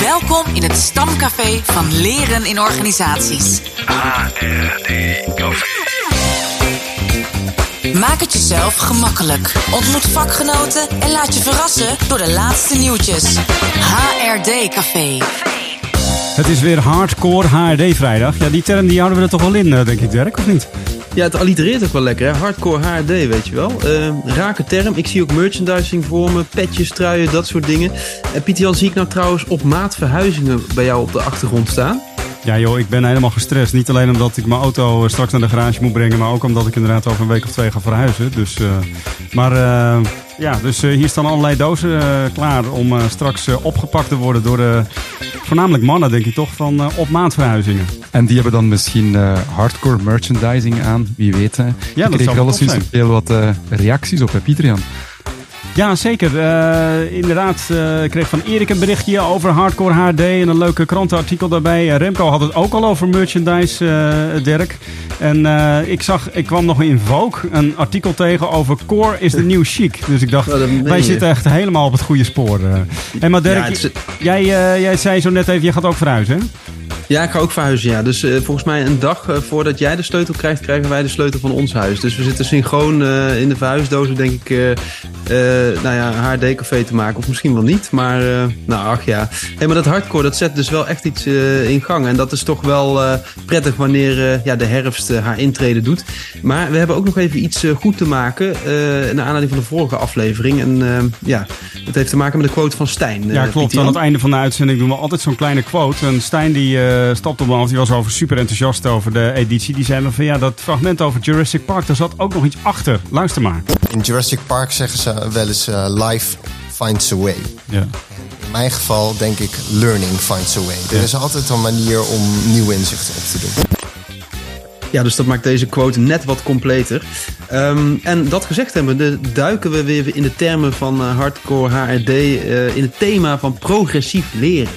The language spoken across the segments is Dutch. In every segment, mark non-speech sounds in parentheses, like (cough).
Welkom in het stamcafé van Leren in Organisaties. HRD-café. Maak het jezelf gemakkelijk. Ontmoet vakgenoten en laat je verrassen door de laatste nieuwtjes. HRD Café. Het is weer hardcore HRD vrijdag. Ja, die term die houden we er toch wel in, eh, denk ik, Dirk, of niet? Ja, het allitereert ook wel lekker, hè? Hardcore HRD, weet je wel. Eh, rake term. Ik zie ook merchandising voor me, petjes, truien, dat soort dingen. En Pieter Jan, zie ik nou trouwens op maat verhuizingen bij jou op de achtergrond staan? Ja joh, ik ben helemaal gestrest. Niet alleen omdat ik mijn auto eh, straks naar de garage moet brengen, maar ook omdat ik inderdaad over een week of twee ga verhuizen. Dus, eh, maar eh, ja, dus hier staan allerlei dozen klaar om straks opgepakt te worden door de, voornamelijk mannen, denk ik toch, van op maat verhuizingen. En die hebben dan misschien hardcore merchandising aan, wie weet. Hè. dat ik kreeg alleszins heel wat reacties op, hè, Pieter Jan? Ja, zeker. Eh, inderdaad, eh, ik kreeg van Erik een berichtje over Hardcore HD en een leuke krantenartikel daarbij. Eh, Remco had het ook al over merchandise, Dirk. En ik zag, ik kwam nog in Vogue een artikel tegen over Core is the new chic. Dus ik dacht, wij zitten echt helemaal op het goede spoor. En maar Dirk, Ja, het is- jij, jij zei zo net even, je gaat ook verhuizen, hè? Ja, ik ga ook verhuizen, ja. Dus eh, volgens mij een dag eh, voordat jij de sleutel krijgt, krijgen wij de sleutel van ons huis. Dus we zitten synchroon eh, in de verhuisdozen, denk ik, nou ja, HRD-café te maken. Of misschien wel niet, maar nou, ach ja. Hey, maar dat hardcore, dat zet dus wel echt iets in gang. En dat is toch wel prettig wanneer ja, de herfst haar intrede doet. Maar we hebben ook nog even iets goed te maken, naar aanleiding van de vorige aflevering. En ja, dat heeft te maken met de quote van Stijn. eh, Ja, klopt. Pieter Aan het einde van de uitzending doen we altijd zo'n kleine quote. En Stijn die eh stapte op me af, die was over super enthousiast over de editie. Die zei me van ja, dat fragment over Jurassic Park, daar zat ook nog iets achter. Luister maar. In Jurassic Park zeggen ze wel eens eh, life finds a way. Ja. In mijn geval denk ik learning finds a way. Er is altijd een manier om nieuwe inzichten op te doen. Ja, dus dat maakt deze quote net wat completer. Ehm, en dat gezegd hebben, duiken we weer in de termen van eh, hardcore HRD eh, in het thema van progressief leren.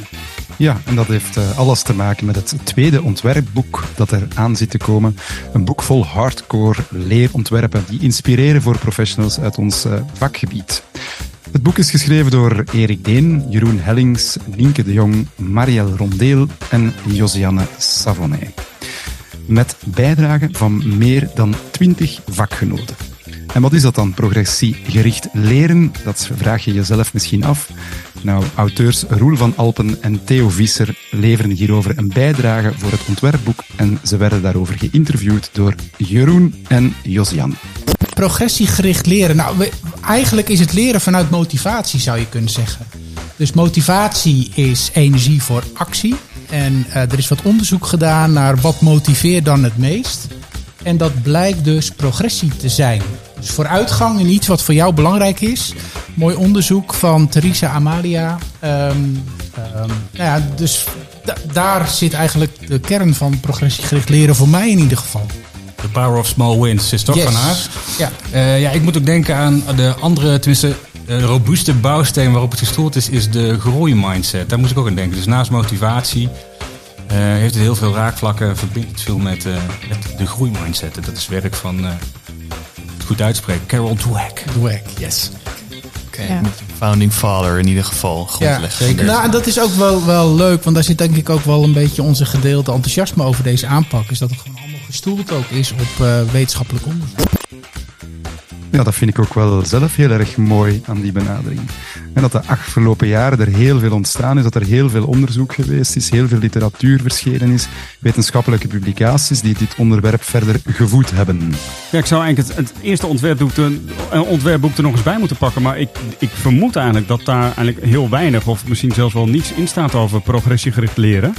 Ja, en dat heeft eh, alles te maken met het tweede ontwerpboek dat er aan zit te komen. Een boek vol hardcore leerontwerpen die inspireren voor professionals uit ons vakgebied. Het boek is geschreven door Erik Deen, Jeroen Hellings, Nienke de Jong, Marielle Rondeel en Josiane Savonnet. Met bijdragen van meer dan 20 vakgenoten. En wat is dat dan, progressiegericht leren? Dat vraag je jezelf misschien af. Nou, auteurs Roel van Alpen en Theo Visser leveren hierover een bijdrage voor het ontwerpboek en ze werden daarover geïnterviewd door Jeroen en Josian. progressiegericht leren. Nou, eigenlijk is het leren vanuit motivatie, zou je kunnen zeggen. Dus motivatie is energie voor actie. En eh, er is wat onderzoek gedaan naar wat motiveert dan het meest. En dat blijkt dus progressie te zijn. Dus vooruitgang in iets wat voor jou belangrijk is. Mooi onderzoek van Theresa Amalia. Ehm, ehm, nou ja, dus da- daar zit eigenlijk de kern van progressiegericht leren voor mij in ieder geval. The Power of Small Wins is toch Yes. van haar? Ja. Eh, ja, ik moet ook denken aan de andere, tenminste, de robuuste bouwsteen waarop het gestoeld is, is de groeimindset. Daar moest ik ook aan denken. Dus naast motivatie eh, heeft het heel veel raakvlakken, verbindt het veel met, eh, met de groeimindset. En Dat is werk van, eh, het goed uitspreken, Carol Dweck. Dweck, yes. Oké, Ja. founding father in ieder geval. Grondlegger. zeker. Nou, en dat is ook wel, wel leuk, want daar zit denk ik ook wel een beetje onze gedeelde enthousiasme over deze aanpak. Is dat het gewoon allemaal gestoeld ook is op eh, wetenschappelijk onderzoek. Ja, dat vind ik ook wel zelf heel erg mooi aan die benadering. En dat de afgelopen jaren er heel veel ontstaan is, dat er heel veel onderzoek geweest is, heel veel literatuur verschenen is, wetenschappelijke publicaties die dit onderwerp verder gevoed hebben. Ja, ik zou eigenlijk het, eerste ontwerpboek, er- een ontwerpboek er nog eens bij moeten pakken. Maar ik, ik vermoed eigenlijk dat daar eigenlijk heel weinig of misschien zelfs wel niets in staat over progressiegericht leren.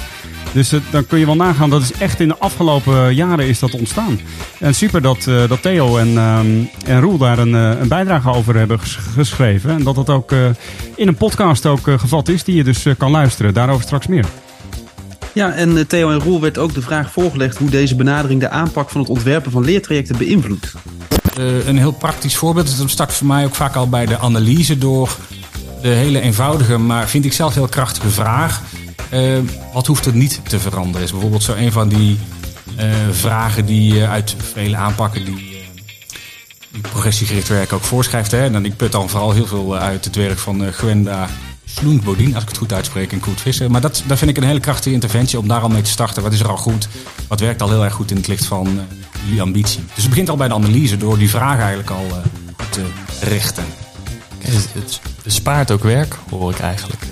Dus eh, dan kun je wel nagaan, dat is echt in de afgelopen jaren is dat ontstaan. En super dat, eh, dat Theo en, ehm, en Roel daar een, eh, een bijdrage over hebben ges- geschreven. En dat dat ook eh, in een podcast ook eh, gevat is, die je dus eh, kan luisteren. Daarover straks meer. Ja, en eh, Theo en Roel werd ook de vraag voorgelegd hoe deze benadering de aanpak van het ontwerpen van leertrajecten beïnvloedt. Eh, een heel praktisch voorbeeld. Dus dat start voor mij ook vaak al bij de analyse door de hele eenvoudige, maar vind ik zelf heel krachtige vraag. Wat hoeft er niet te veranderen? Is bijvoorbeeld zo een van die eh, vragen die uit vele aanpakken die progressiegericht werk ook voorschrijft. Hè? En dan, ik put dan vooral heel veel uit het werk van eh, Gwenda Sloen Bodien, als ik het goed uitspreek, en Koert Visser. Maar dat, dat vind ik een hele krachtige interventie om daar al mee te starten. Wat is er al goed? Wat werkt al heel erg goed in het licht van uh, jullie ambitie? Dus het begint al bij de analyse door die vraag eigenlijk al uh, te richten. Het, het bespaart ook werk, hoor ik eigenlijk.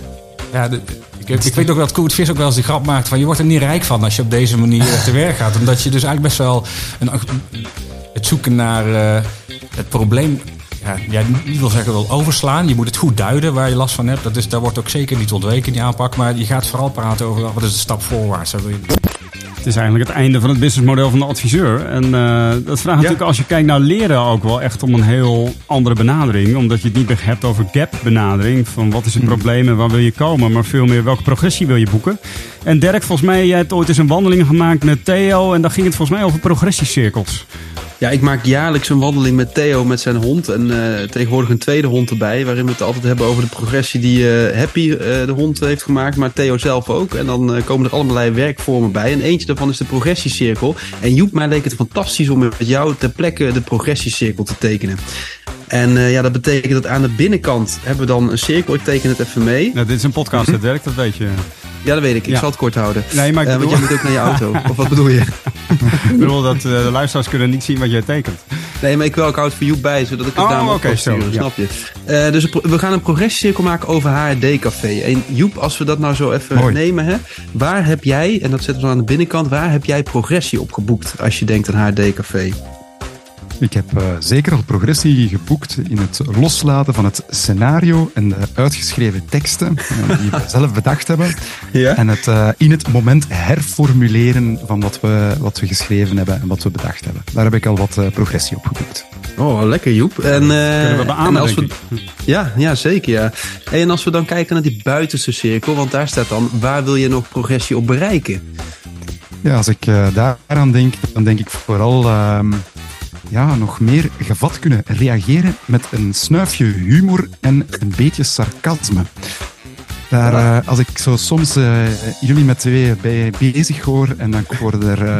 Ja, de, ik, ik, weet ook dat Koert Vis ook wel eens die grap maakt van je wordt er niet rijk van als je op deze manier (laughs) te werk gaat. Omdat je dus eigenlijk best wel een, het zoeken naar uh, het probleem ja, ja, niet wil zeggen wel overslaan. Je moet het goed duiden waar je last van hebt. Dat is, daar wordt ook zeker niet ontweken die aanpak. Maar je gaat vooral praten over wat is de stap voorwaarts. Het is eigenlijk het einde van het businessmodel van de adviseur. En uh, dat vraagt ja. natuurlijk als je kijkt naar leren ook wel echt om een heel andere benadering. Omdat je het niet meer hebt over gap benadering. Van wat is het probleem en waar wil je komen. Maar veel meer welke progressie wil je boeken. En Dirk, volgens mij, jij hebt ooit eens een wandeling gemaakt met Theo. En daar ging het volgens mij over progressiecirkels. Ja, ik maak jaarlijks een wandeling met Theo met zijn hond. En uh, tegenwoordig een tweede hond erbij. Waarin we het altijd hebben over de progressie die uh, Happy, uh, de hond, heeft gemaakt. Maar Theo zelf ook. En dan komen er allerlei werkvormen bij. En eentje daarvan is de progressiecirkel. En Joep, mij leek het fantastisch om met jou ter plekke de progressiecirkel te tekenen. En uh, ja, dat betekent dat aan de binnenkant hebben we dan een cirkel. Ik teken het even mee. Nou, dit is een podcast, mm -hmm. Dirk, dat weet je. Ja, dat weet ik. Ik Ja. zal het kort houden. Nee, maar ik Eh, bedoel... want jij moet ook naar je auto. (laughs) of wat bedoel je? Ik bedoel dat eh, de luisteraars kunnen niet zien wat jij tekent. Nee, maar ik wil ook houd voor Joep bij, zodat ik het Oh, daar kan zo, sturen, ja. snap je? Eh, dus we gaan een progressiecirkel maken over HRD-café. En Joep, als we dat nou zo even Mooi. nemen, hè, waar heb jij, en dat zetten we aan de binnenkant, waar heb jij progressie op geboekt als je denkt aan HRD-café? Ik heb eh, zeker al progressie geboekt in het loslaten van het scenario en de uitgeschreven teksten eh, die we (laughs) zelf bedacht hebben. Ja? En het eh, in het moment herformuleren van wat we, wat we geschreven hebben en wat we bedacht hebben. Daar heb ik al wat progressie op geboekt. Oh, lekker Joep. En, Kunnen we beamen, en als we, Ja, ja, zeker ja. En als we dan kijken naar die buitenste cirkel, want daar staat dan, waar wil je nog progressie op bereiken? Ja, als ik daaraan denk, dan denk ik vooral ehm, ja, nog meer gevat kunnen reageren met een snuifje humor en een beetje sarcasme. Daar, eh, als ik zo soms eh, jullie met twee bij bezig hoor en dan worden er eh,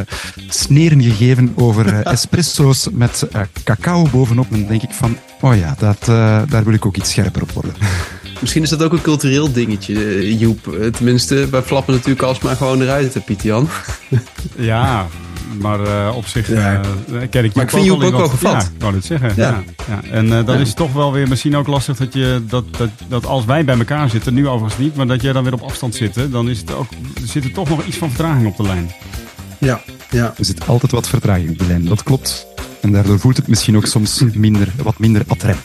sneren gegeven over (laughs) espresso's met eh, cacao bovenop, dan denk ik van, oh ja, dat, eh, daar wil ik ook iets scherper op worden. Misschien is dat ook een cultureel dingetje, Joep. Tenminste, wij flappen natuurlijk alsmaar gewoon eruit, hè, Pieter Jan. Ja, (laughs) maar eh, op zich Ja. eh, ken ik Maar ik vind Joep in ook wel gevat. Ja, ik wou het zeggen. Ja. Ja. Ja. En eh, dan Ja. is het toch wel weer misschien ook lastig dat, je, dat, dat, dat als wij bij elkaar zitten, nu overigens niet, maar dat jij dan weer op afstand zit, hè, dan is het ook, er zit er toch nog iets van vertraging op de lijn. Ja, ja. Er zit altijd wat vertraging op de lijn, dat klopt. En daardoor voelt het misschien ook soms minder, wat minder atrem.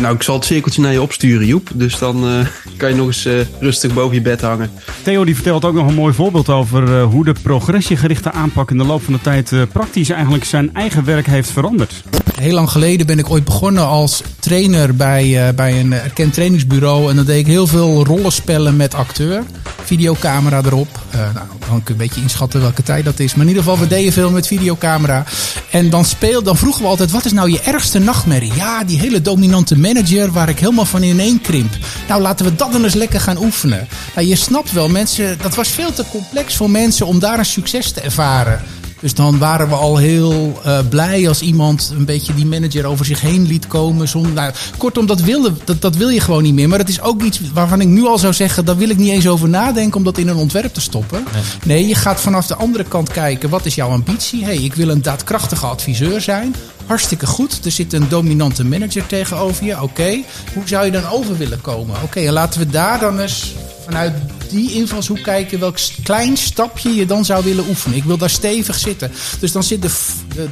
Nou, ik zal het cirkeltje naar je opsturen, Joep. Dus dan eh, kan je nog eens eh, rustig boven je bed hangen. Theo die vertelt ook nog een mooi voorbeeld over eh, hoe de progressiegerichte aanpak in de loop van de tijd praktisch eigenlijk zijn eigen werk heeft veranderd. Heel lang geleden ben ik ooit begonnen als trainer bij, eh, bij een erkend trainingsbureau. En dan deed ik heel veel rollenspellen met acteur. Videocamera erop. Eh, nou, dan kun je een beetje inschatten welke tijd dat is. Maar in ieder geval, we deden veel met videocamera. En dan, speel, dan vroegen we altijd, wat is nou je ergste nachtmerrie? Ja, die hele dominante manager waar ik helemaal van ineen krimp. Nou, laten we dat dan eens lekker gaan oefenen. Nou, je snapt wel, mensen, dat was veel te complex voor mensen om daar een succes te ervaren. Dus dan waren we al heel eh, blij als iemand een beetje die manager over zich heen liet komen. Zonder, nou, kortom, dat, wilde, dat, dat wil je gewoon niet meer. Maar het is ook iets waarvan ik nu al zou zeggen, daar wil ik niet eens over nadenken om dat in een ontwerp te stoppen. Nee, je gaat vanaf de andere kant kijken, wat is jouw ambitie? hey, ik wil een daadkrachtige adviseur zijn. Hartstikke goed. Er zit een dominante manager tegenover je. Oké, hoe zou je dan over willen komen? Oké, en laten we daar dan eens vanuit die invalshoek kijken welk klein stapje je dan zou willen oefenen. Ik wil daar stevig zitten. Dus dan zit de,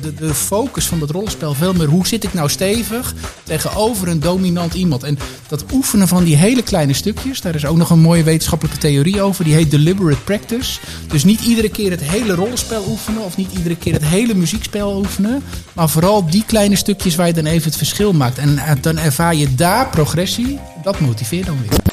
de, de focus van dat rollenspel veel meer hoe zit ik nou stevig tegenover een dominant iemand. En dat oefenen van die hele kleine stukjes, daar is ook nog een mooie wetenschappelijke theorie over. Die heet deliberate practice. Dus niet iedere keer het hele rollenspel oefenen of niet iedere keer het hele muziekspel oefenen. Maar vooral die kleine stukjes waar je dan even het verschil maakt. En eh, dan ervaar je daar progressie. Dat motiveert dan weer.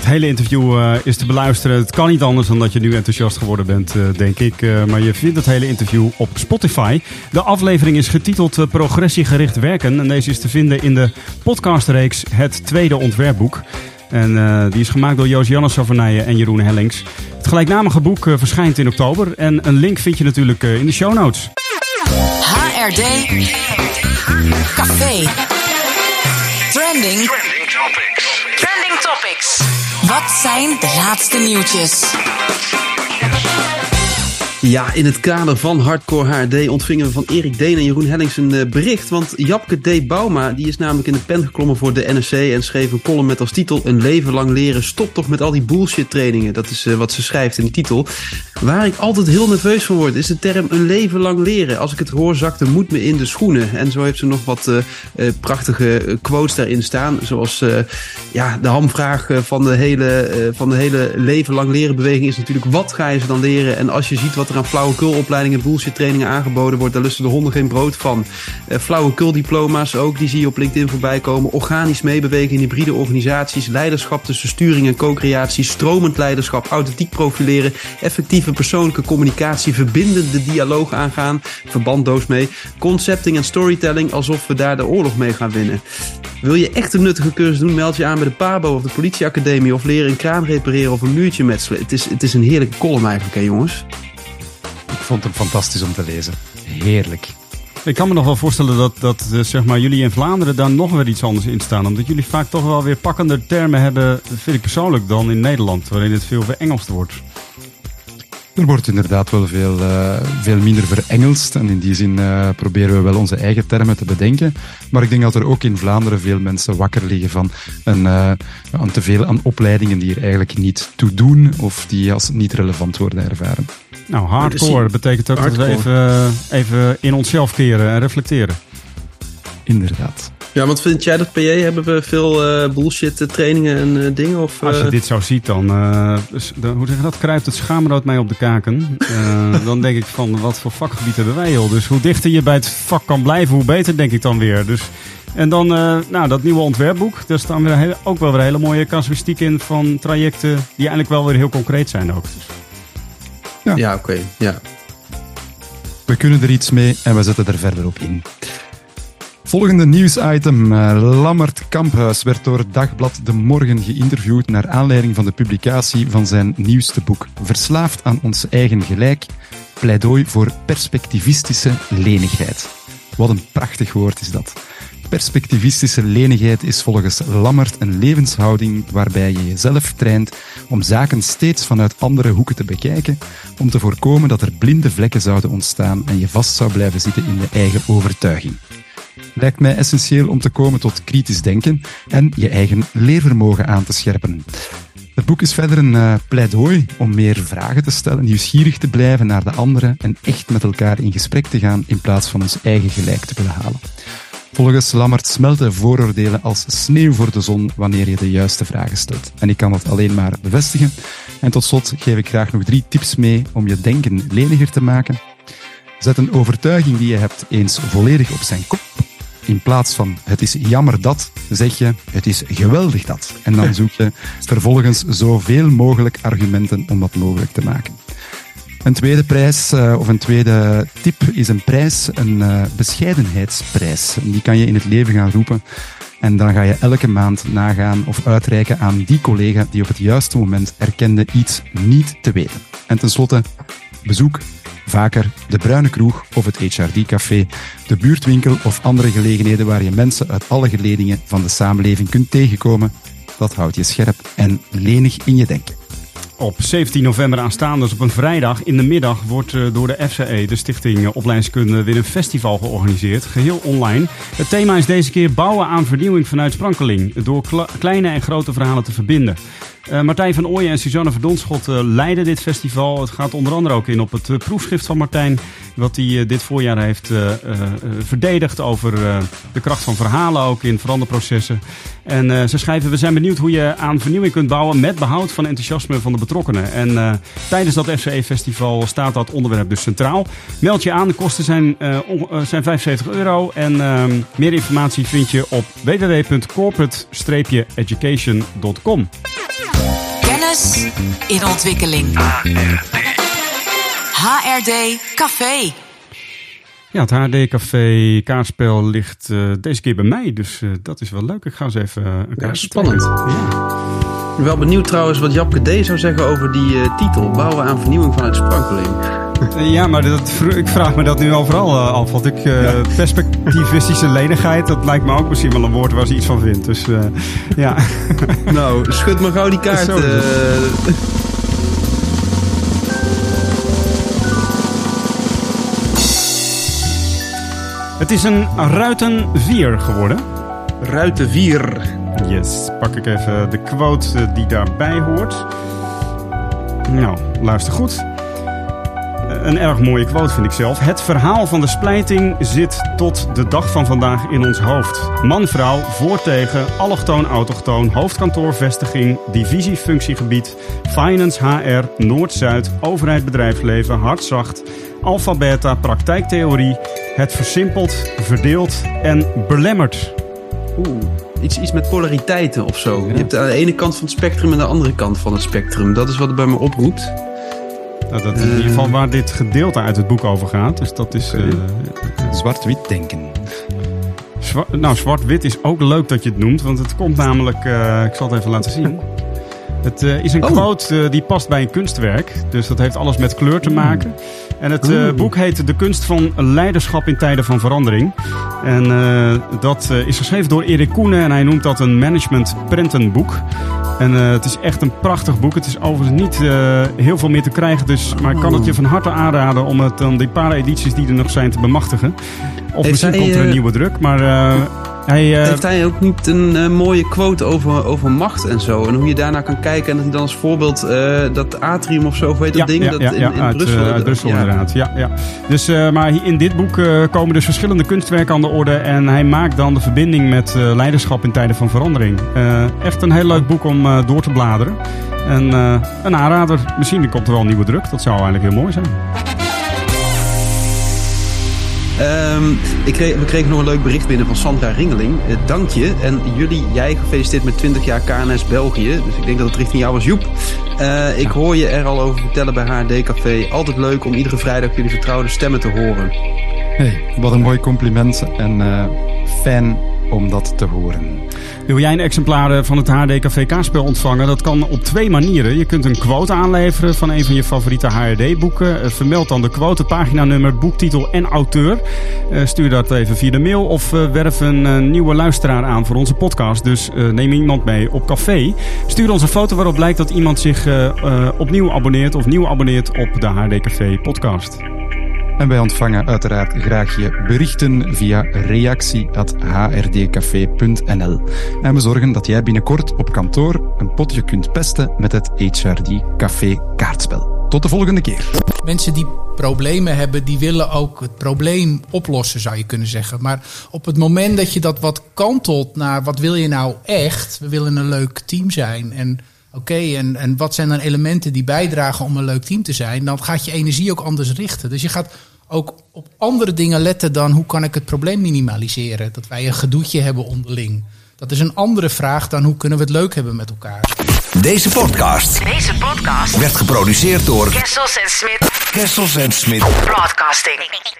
Het hele interview eh, is te beluisteren. Het kan niet anders dan dat je nu enthousiast geworden bent, eh, denk ik. Eh, maar je vindt het hele interview op Spotify. De aflevering is getiteld Progressiegericht werken. En deze is te vinden in de podcastreeks Het Tweede Ontwerpboek. En eh, die is gemaakt door Joost Jannes Savernijen en Jeroen Hellings. Het gelijknamige boek eh, verschijnt in oktober. En een link vind je natuurlijk eh, in de show notes. HRD Café. Trending Trending topics. Trending topics. Wat zijn de laatste nieuwtjes? Ja, in het kader van Hardcore HRD ontvingen we van Erik Deen en Jeroen Hellings een eh, bericht. Want Japke D. Bauma die is namelijk in de pen geklommen voor de NRC en schreef een column met als titel Een leven lang leren. Stop toch met al die bullshit trainingen. Dat is eh, wat ze schrijft in de titel. Waar ik altijd heel nerveus van word is de term een leven lang leren. Als ik het hoor zakt de moed me in de schoenen. En zo heeft ze nog wat eh, prachtige quotes daarin staan. Zoals ja, de hamvraag van de, hele, van de hele leven lang leren beweging is natuurlijk wat ga je ze dan leren? En als je ziet wat er aan flauwekulopleidingen, bullshit trainingen aangeboden wordt, daar lusten de honden geen brood van. Uh, flauwekuldiploma's ook, die zie je op LinkedIn voorbij komen. Organisch meebewegen in hybride organisaties, leiderschap tussen sturing en co-creatie, stromend leiderschap, authentiek profileren, effectieve persoonlijke communicatie, verbindende dialoog aangaan, verbanddoos mee, concepting en storytelling, alsof we daar de oorlog mee gaan winnen. Wil je echt een nuttige cursus doen, meld je aan bij de PABO of de politieacademie of leren een kraan repareren of een muurtje metselen. Het is, het is een heerlijke column eigenlijk, hè jongens? Ik vond hem fantastisch om te lezen. Heerlijk. Ik kan me nog wel voorstellen dat, dat eh, zeg maar, jullie in Vlaanderen daar nog weer iets anders in staan. Omdat jullie vaak toch wel weer pakkender termen hebben, vind ik persoonlijk, dan in Nederland. Waarin het veel verengeld wordt. Er wordt inderdaad wel veel, eh, veel minder verengelst. En in die zin eh, proberen we wel onze eigen termen te bedenken. Maar ik denk dat er ook in Vlaanderen veel mensen wakker liggen van een, aan te veel aan opleidingen die er eigenlijk niet toe doen of die als niet relevant worden ervaren. Nou, hardcore betekent ook dat we even, even in onszelf keren en reflecteren. Inderdaad. Ja, want vind jij dat PJ hebben we veel eh, bullshit eh, trainingen en eh, dingen? Of, Als je eh, dit zo ziet, dan, eh, dan hoe zeg je dat, kruipt het schaamrood mij op de kaken. Eh, (laughs) dan denk ik van, wat voor vakgebied hebben wij joh. Dus hoe dichter je bij het vak kan blijven, hoe beter denk ik dan weer. Dus, en dan, eh, nou, dat nieuwe ontwerpboek. Daar staan weer hele- ook wel weer hele mooie casuïstiek in van trajecten die eigenlijk wel weer heel concreet zijn ook. Dus, ja, oké. Ja. We kunnen er iets mee en we zetten er verder op in. Volgende nieuwsitem. Eh, Lammert Kamphuis werd door Dagblad De Morgen geïnterviewd naar aanleiding van de publicatie van zijn nieuwste boek. Verslaafd aan ons eigen gelijk. Pleidooi voor perspectivistische lenigheid. Wat een prachtig woord is dat. Perspectivistische lenigheid is volgens Lammert een levenshouding waarbij je jezelf traint om zaken steeds vanuit andere hoeken te bekijken, om te voorkomen dat er blinde vlekken zouden ontstaan en je vast zou blijven zitten in je eigen overtuiging. Lijkt mij essentieel om te komen tot kritisch denken en je eigen leervermogen aan te scherpen. Het boek is verder een eh, pleidooi om meer vragen te stellen, nieuwsgierig te blijven naar de anderen en echt met elkaar in gesprek te gaan in plaats van ons eigen gelijk te willen halen. Volgens Lammert smelten vooroordelen als sneeuw voor de zon wanneer je de juiste vragen stelt. En ik kan dat alleen maar bevestigen. En tot slot geef ik graag nog drie tips mee om je denken leniger te maken. Zet een overtuiging die je hebt eens volledig op zijn kop. In plaats van het is jammer dat, zeg je het is geweldig dat. En dan (laughs) zoek je vervolgens zoveel mogelijk argumenten om dat mogelijk te maken. Een tweede prijs, eh, of een tweede tip, is een prijs, een eh, bescheidenheidsprijs. Die kan je in het leven gaan roepen. En dan ga je elke maand nagaan of uitreiken aan die collega die op het juiste moment erkende iets niet te weten. En tenslotte, bezoek vaker de Bruine Kroeg of het HRD-café, de buurtwinkel of andere gelegenheden waar je mensen uit alle geledingen van de samenleving kunt tegenkomen. Dat houdt je scherp en lenig in je denken. Op 17 november aanstaande, dus op een vrijdag in de middag, wordt eh, door de FCE, de Stichting Opleidingskunde, weer een festival georganiseerd. Geheel online. Het thema is deze keer bouwen aan vernieuwing vanuit Sprankeling. Door kle- kleine en grote verhalen te verbinden. Eh, Martijn van Ooyen en Suzanne Verdonschot eh, leiden dit festival. Het gaat onder andere ook in op het eh, proefschrift van Martijn. Wat hij dit voorjaar heeft verdedigd over de kracht van verhalen ook in veranderprocessen. En ze schrijven, we zijn benieuwd hoe je aan vernieuwing kunt bouwen met behoud van enthousiasme van de betrokkenen. En tijdens dat FCE-festival staat dat onderwerp dus centraal. Meld je aan, de kosten zijn, zijn 75 euro. En ehm, meer informatie vind je op www.corporate-education.com. Kennis in ontwikkeling. HRD Café. Ja, het HD Café kaartspel ligt eh, deze keer bij mij, dus eh, dat is wel leuk. Ik ga eens even eh, een kaartje spannend. Ja. Ik ben wel benieuwd trouwens wat Japke D. zou zeggen over die eh, titel. Bouwen aan vernieuwing vanuit Sprankeling. Ja, maar dat, ik vraag me dat nu overal eh, af. Want ik, eh, perspectivistische lenigheid, dat lijkt me ook misschien wel een woord waar ze iets van vindt. Dus eh, ja. (laughs) Nou, schud maar gauw die kaart. Zo het. eh. Is een Ruiten 4 geworden. Ruiten 4. Yes, pak ik even de quote eh, die daarbij hoort. Nou, luister goed. Een erg mooie quote vind ik zelf. Het verhaal van de splijting zit tot de dag van vandaag in ons hoofd. Man-vrouw, voor tegen, allochtoon, autochtoon, hoofdkantoor, vestiging, divisie, functiegebied, finance, HR, Noord-Zuid, overheid, bedrijfsleven, hard-zacht, alfabeta, praktijktheorie. Het versimpelt, verdeelt en belemmert. Oeh, iets, iets met polariteiten of zo. Je hebt aan de ene kant van het spectrum en de andere kant van het spectrum. Dat is wat het bij me oproept. Nou, dat is in ieder geval waar dit gedeelte uit het boek over gaat. Dus dat is. eh, Zwart-wit denken. zwa- nou, zwart-wit is ook leuk dat je het noemt, want het komt namelijk. eh, ik zal het even laten zien. Het eh, is een Oh. quote eh, die past bij een kunstwerk. Dus dat heeft alles met kleur te maken. En het eh, boek heet De kunst van leiderschap in tijden van verandering. En eh, dat eh, is geschreven door Erik Koenen en hij noemt dat een management prentenboek. En eh, het is echt een prachtig boek. Het is overigens niet heel veel meer te krijgen. Dus, maar ik kan het je van harte aanraden om het dan die paar edities die er nog zijn te bemachtigen. Of Heeft misschien hij, komt er een nieuwe druk. Maar hij, eh, Heeft hij ook niet een eh, mooie quote over, over macht en zo? En hoe je daarnaar kan kijken. En dat hij dan als voorbeeld eh, dat atrium of zo, of weet dat ding? Ja, dat ja, in, in uit, Brussel. uit Brussel ja. inderdaad. Ja, ja. Dus, maar in dit boek komen dus verschillende kunstwerken aan de orde. En hij maakt dan de verbinding met leiderschap in tijden van verandering. Echt een heel leuk boek om door te bladeren. En een aanrader. Misschien komt er wel een nieuwe druk. Dat zou eigenlijk heel mooi zijn. Ehm, ik kreeg, we kregen nog een leuk bericht binnen van Sandra Ringeling. Eh, dank je. En jullie, jij gefeliciteerd met 20 jaar KNS België. Dus ik denk dat het richting jou was, Joep. Eh, ik hoor je er al over vertellen bij HRD Café. Altijd leuk om iedere vrijdag jullie vertrouwde stemmen te horen. Hey, wat een mooi compliment en eh, fijn om dat te horen. Wil jij een exemplaar eh, van het HD Café Kaartspel ontvangen? Dat kan op twee manieren. Je kunt een quote aanleveren van een van je favoriete HRD-boeken. Eh, Vermeld dan de quote, paginanummer, boektitel en auteur. Eh, Stuur dat even via de mail of werf een nieuwe luisteraar aan voor onze podcast. Dus neem iemand mee op café. Stuur ons een foto waarop blijkt dat iemand zich opnieuw abonneert of nieuw abonneert op de HD Café podcast. En wij ontvangen uiteraard graag je berichten via reactie.hrdcafé.nl. En we zorgen dat jij binnenkort op kantoor een potje kunt pesten met het HRD Café kaartspel. Tot de volgende keer. Mensen die problemen hebben, die willen ook het probleem oplossen, zou je kunnen zeggen. Maar op het moment dat je dat wat kantelt naar wat wil je nou echt? We willen een leuk team zijn. En oké, en, en wat zijn dan elementen die bijdragen om een leuk team te zijn? Dan gaat je energie ook anders richten. Dus je gaat ook op andere dingen letten dan hoe kan ik het probleem minimaliseren? Dat wij een gedoetje hebben onderling. Dat is een andere vraag dan hoe kunnen we het leuk hebben met elkaar. Deze podcast Deze podcast werd geproduceerd door Kessels en Smit Kessels en Smit. Broadcasting. Broadcasting.